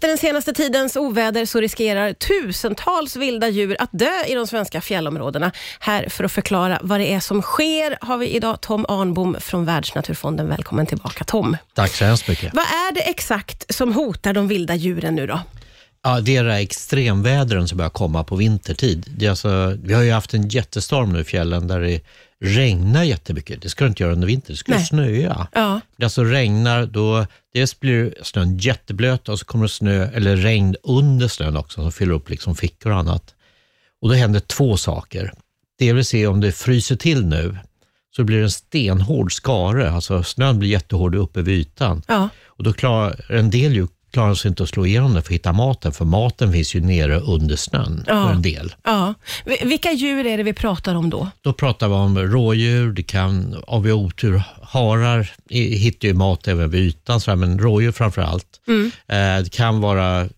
Efter den senaste tidens oväder så riskerar tusentals vilda djur att dö i de svenska fjällområdena. Här för att förklara vad det är som sker har vi idag Tom Arnbom från Världsnaturfonden. Välkommen tillbaka Tom. Tack så hemskt mycket. Vad är det exakt som hotar de vilda djuren nu då? Ja, det är det här extremvädren som börjar komma på vintertid. Det är alltså, vi har ju haft en jättestorm nu i fjällen där det regnar jättemycket. Det ska det inte göra under vintern, det ska Nej. snöa. Ja. Det alltså regnar, då dels blir snön jätteblöt och så kommer det snö, eller regn under snön också som fyller upp liksom fickor och annat. Och då händer två saker. Det vill säga om det fryser till nu så blir det en stenhård skare, alltså snön blir jättehård uppe vid ytan. Ja. Och då klarar en del djur klarar sig inte att slå igenom det för att hitta maten, för maten finns ju nere under snön Ja. för en del. Ja. Vilka djur är det vi pratar om då? Då pratar vi om rådjur, det kan, om vi har otur, harar hittar ju mat även vid ytan, så här, men rådjur framför allt. Eh, det kan vara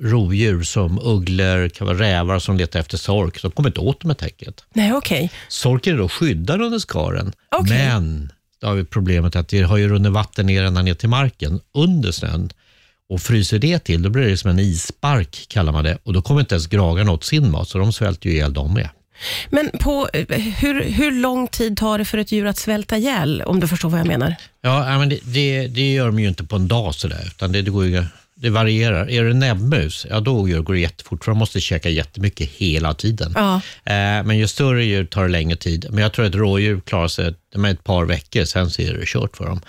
rovdjur som ugglor, kan vara rävar som letar efter sork. De kommer inte åt dem helt enkelt. Nej, okej. Sorken är då skyddad under skaren, Okej. men då har vi problemet att det har ju runnit vatten ner ända ner till marken under snön. Och fryser det till, då blir det som en isbark kallar man det. Och då kommer inte ens gragarna åt sin mat, så de svälter ju ihjäl de med. Men på, eh, hur, hur lång tid tar det för ett djur att svälta ihjäl, om du förstår vad jag menar? Ja, men det, det, det gör de ju inte på en dag sådär, utan det, det, går ju, det varierar. Är det näbbmus, ja då går det jättefort, för de måste käka jättemycket hela tiden. Ja. Eh, men ju större djur tar det längre tid. Men jag tror att rådjur klarar sig med ett par veckor, sen så är det kört för dem.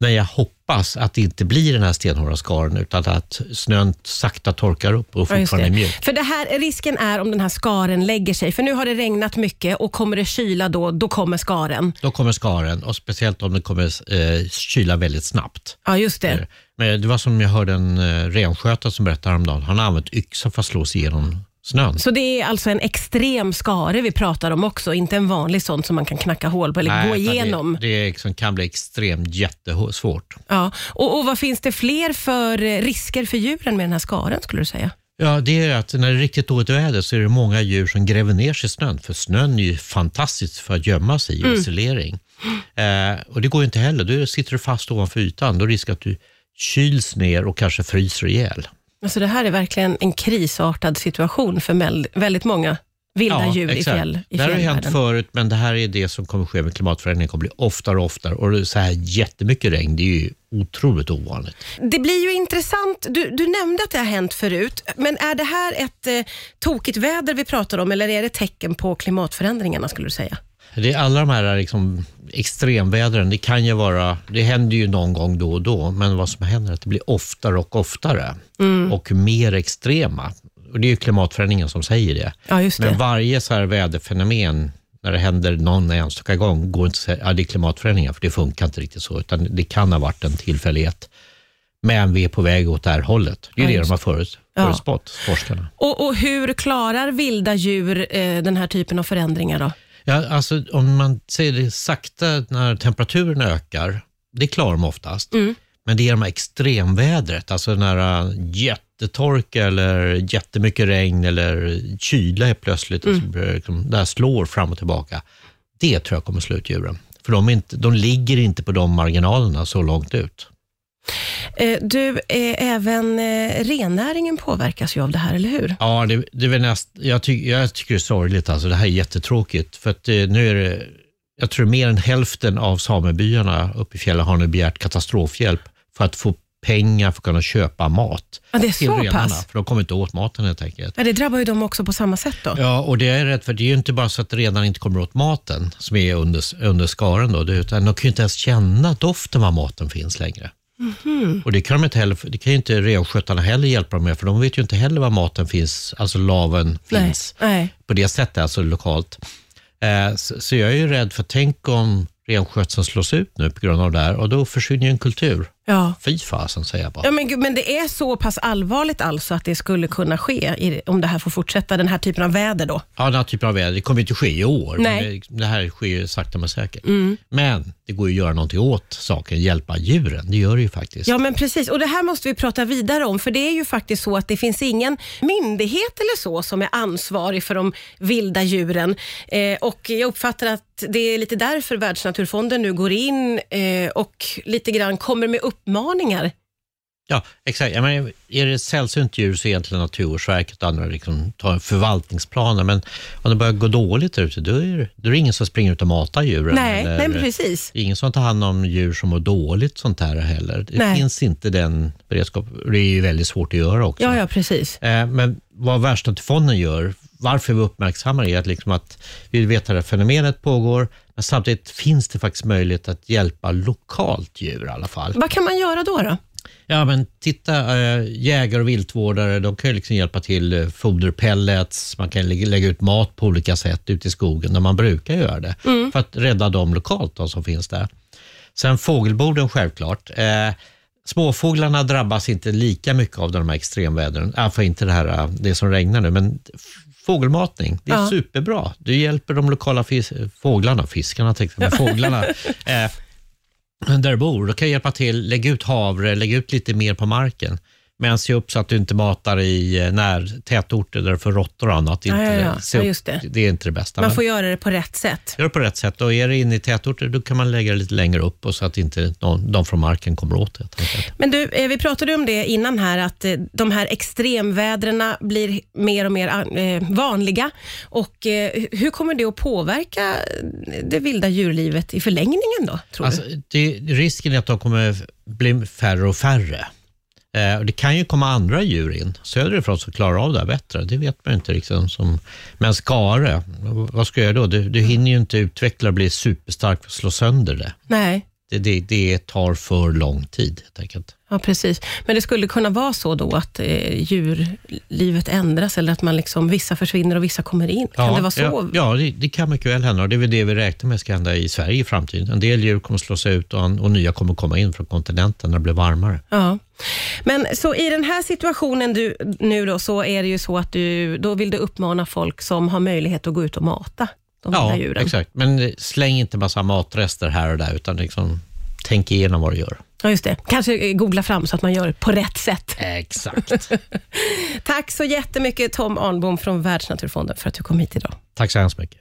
Men jag hoppas att det inte blir den här stenhårda skaren, utan att snön sakta torkar upp och fortfarande är mjuk. För det här, risken är om den här skaren lägger sig, för nu har det regnat mycket och kommer det kyla då, då kommer skaren. Då kommer skaren, och speciellt om det kommer eh, kyla väldigt snabbt. Ja, just det. Men det var som jag hörde en eh, renskötare som berättade häromdagen. Han har använt yxa för att slå sig igenom snön. Så det är alltså en extrem skare vi pratar om också, inte en vanlig sån som man kan knacka hål på eller Nej, gå utan igenom. Det, det liksom, kan bli extremt jättesvårt. Ja. Och, och vad finns det fler för eh, risker för djuren med den här skaren skulle du säga? Ja, det är att när det är riktigt dåligt väder så är det många djur som gräver ner sig i snön. För snön är ju fantastiskt för att gömma sig i Mm. isolering. Eh, och det går inte heller. Då sitter du fast ovanför ytan. Då är det risk att du kyls ner och kanske fryser ihjäl. Alltså det här är verkligen en krisartad situation för väldigt många vilda djur i, fjäll, i det här har hänt förut, men det här är det som kommer ske med klimatförändringen. Kommer bli oftare och oftare. Och så här jättemycket regn, det är ju otroligt ovanligt. Det blir ju intressant. Du, du nämnde att det har hänt förut, men är det här ett eh, tokigt väder vi pratar om eller är det tecken på klimatförändringarna skulle du säga? Det är alla de här liksom extremvädren, det kan ju vara, det händer ju någon gång då och då, men vad som händer är att det blir oftare och oftare Mm. och mer extrema. Och det är ju klimatförändringen som säger det. Ja, det. Men varje så här väderfenomen, när det händer någon enstaka gång, går inte att säga ja, det är klimatförändringar, för det funkar inte riktigt så, utan det kan ha varit en tillfällighet. Men vi är på väg åt det här hållet. Det är Ja, det de har förut, Ja. förutspått, forskarna. Och, och hur klarar vilda djur eh, den här typen av förändringar då? Ja, alltså, om man säger det sakta när temperaturen ökar, det klarar de oftast. Mm. Men det är de här extremvädret, alltså när äh, jättetorka eller jättemycket regn eller kyla är plötsligt, Mm. det liksom, det här slår fram och tillbaka. Det tror jag kommer slå ut djuren. För de, inte, de ligger inte på de marginalerna så långt ut. Eh, du, eh, även eh, rennäringen påverkas ju av det här, eller hur? Ja, det, det är näst, jag, ty, jag tycker det är sorgligt. Alltså, det här är jättetråkigt. För att, nu är det, jag tror mer än hälften av samebyarna uppe i fjällen har nu begärt katastrofhjälp för att få pengar för att kunna köpa mat Ja, det är till så renarna. pass. För de kommer inte åt maten helt enkelt. Ja, det drabbar ju dem också på samma sätt då. Ja, och det är rädd för. Det är ju inte bara så att renarna inte kommer åt maten som är under, under skaren då, utan de kan ju inte ens känna doften var maten finns längre. Mhm. Och det kan, de inte heller, det kan ju inte renskötarna heller hjälpa dem med, för de vet ju inte heller var maten finns, alltså laven Nej. finns Nej. på det sättet, alltså lokalt. Eh, så, så jag är ju rädd för, tänk om renskötseln slås ut nu på grund av det här och då försvinner ju en kultur. Ja. Fy fasen säger jag bara. Ja, men, gud, men det är så pass allvarligt alltså att det skulle kunna ske i, om det här får fortsätta, den här typen av väder då? Ja, den här typen av väder, det kommer inte ske i år. Nej. Men det, det här sker ju sakta men säkert. Men det går ju att göra någonting åt saken, hjälpa djuren. Det gör det ju faktiskt. Ja, men precis. Och Det här måste vi prata vidare om, för det är ju faktiskt så att det finns ingen myndighet eller så som är ansvarig för de vilda djuren. Eh, och Jag uppfattar att det är lite därför Världsnaturfonden nu går in eh, och lite grann kommer med uppmaningar Ja, exakt. Jag menar, är det ett sällsynt djur så är egentligen Naturvårdsverket och andra liksom tar förvaltningsplaner, men om det börjar gå dåligt där ute, då är, det, då är det ingen som springer ut och matar djuren. Nej, eller, nej precis. Ingen som tar hand om djur som mår dåligt sånt här heller. Det Nej. finns inte den beredskap. Det är ju väldigt svårt att göra också. Ja, ja, precis. Eh, Men vad Världsnaturfonden gör, varför vi uppmärksammar det, är att, liksom att vi vet att det här fenomenet pågår, men samtidigt finns det faktiskt möjlighet att hjälpa lokalt djur i alla fall. Vad kan man göra då? då? Ja, men titta, eh, jägare och viltvårdare, de kan liksom hjälpa till eh, foderpellets, man kan lägga, ut mat på olika sätt ute i skogen, där man brukar göra det, för att rädda dem lokalt då, som finns där. Sen fågelborden självklart. Eh, småfåglarna drabbas inte lika mycket av de här extremvädren, för inte det här eh, det som regnar nu, men fågelmatning, det är Ja. superbra. Du hjälper de lokala fis- fåglarna, fiskarna tänkte jag, fåglarna. Eh, där du bor. Då kan jag hjälpa till, lägga ut havre, lägga ut lite mer på marken. Men se upp så att du inte matar i eh, när tätorter där du får råttor och annat. Inte, Ja, ja, ja. Ja, upp- det. det är inte det bästa. Man men får göra det på rätt sätt. Gör det på rätt sätt. Och är det inne i tätorter, då kan man lägga det lite längre upp och så att inte någon, de från marken kommer åt det. Men du, eh, vi pratade om det innan här, att eh, de här extremvädren blir mer och mer vanliga. Och Hur kommer det att påverka det vilda djurlivet i förlängningen då, tror Alltså, du? det, risken är att de kommer bli färre och färre. Eh, och det kan ju komma andra djur in söderifrån som klarar av det här bättre. Det vet man ju inte. Liksom, som, men skare, vad ska jag göra då? Du, du hinner ju inte utveckla och bli superstark för att slå sönder det. Nej. Det, det, det tar för lång tid helt enkelt. Ja, precis. Men det skulle kunna vara så då att eh, djurlivet ändras eller att man liksom, vissa försvinner och vissa kommer in. Kan det vara så? Ja, ja det, det kan mycket väl hända och det är väl det vi räknar med ska hända i Sverige i framtiden. En del djur kommer slås ut och, och nya kommer komma in från kontinenten när det blir varmare. Ja. Men så i den här situationen du, nu då, så är det ju så att du, då vill du uppmana folk som har möjlighet att gå ut och mata de Ja, vilda djuren. exakt. Men eh, släng inte massa matrester här och där utan liksom, tänk igenom vad du gör. Ja, just det. Kanske eh, googla fram så att man gör på rätt sätt. Exakt. Tack så jättemycket Tom Arnbom från Världsnaturfonden för att du kom hit idag. Tack så hemskt mycket.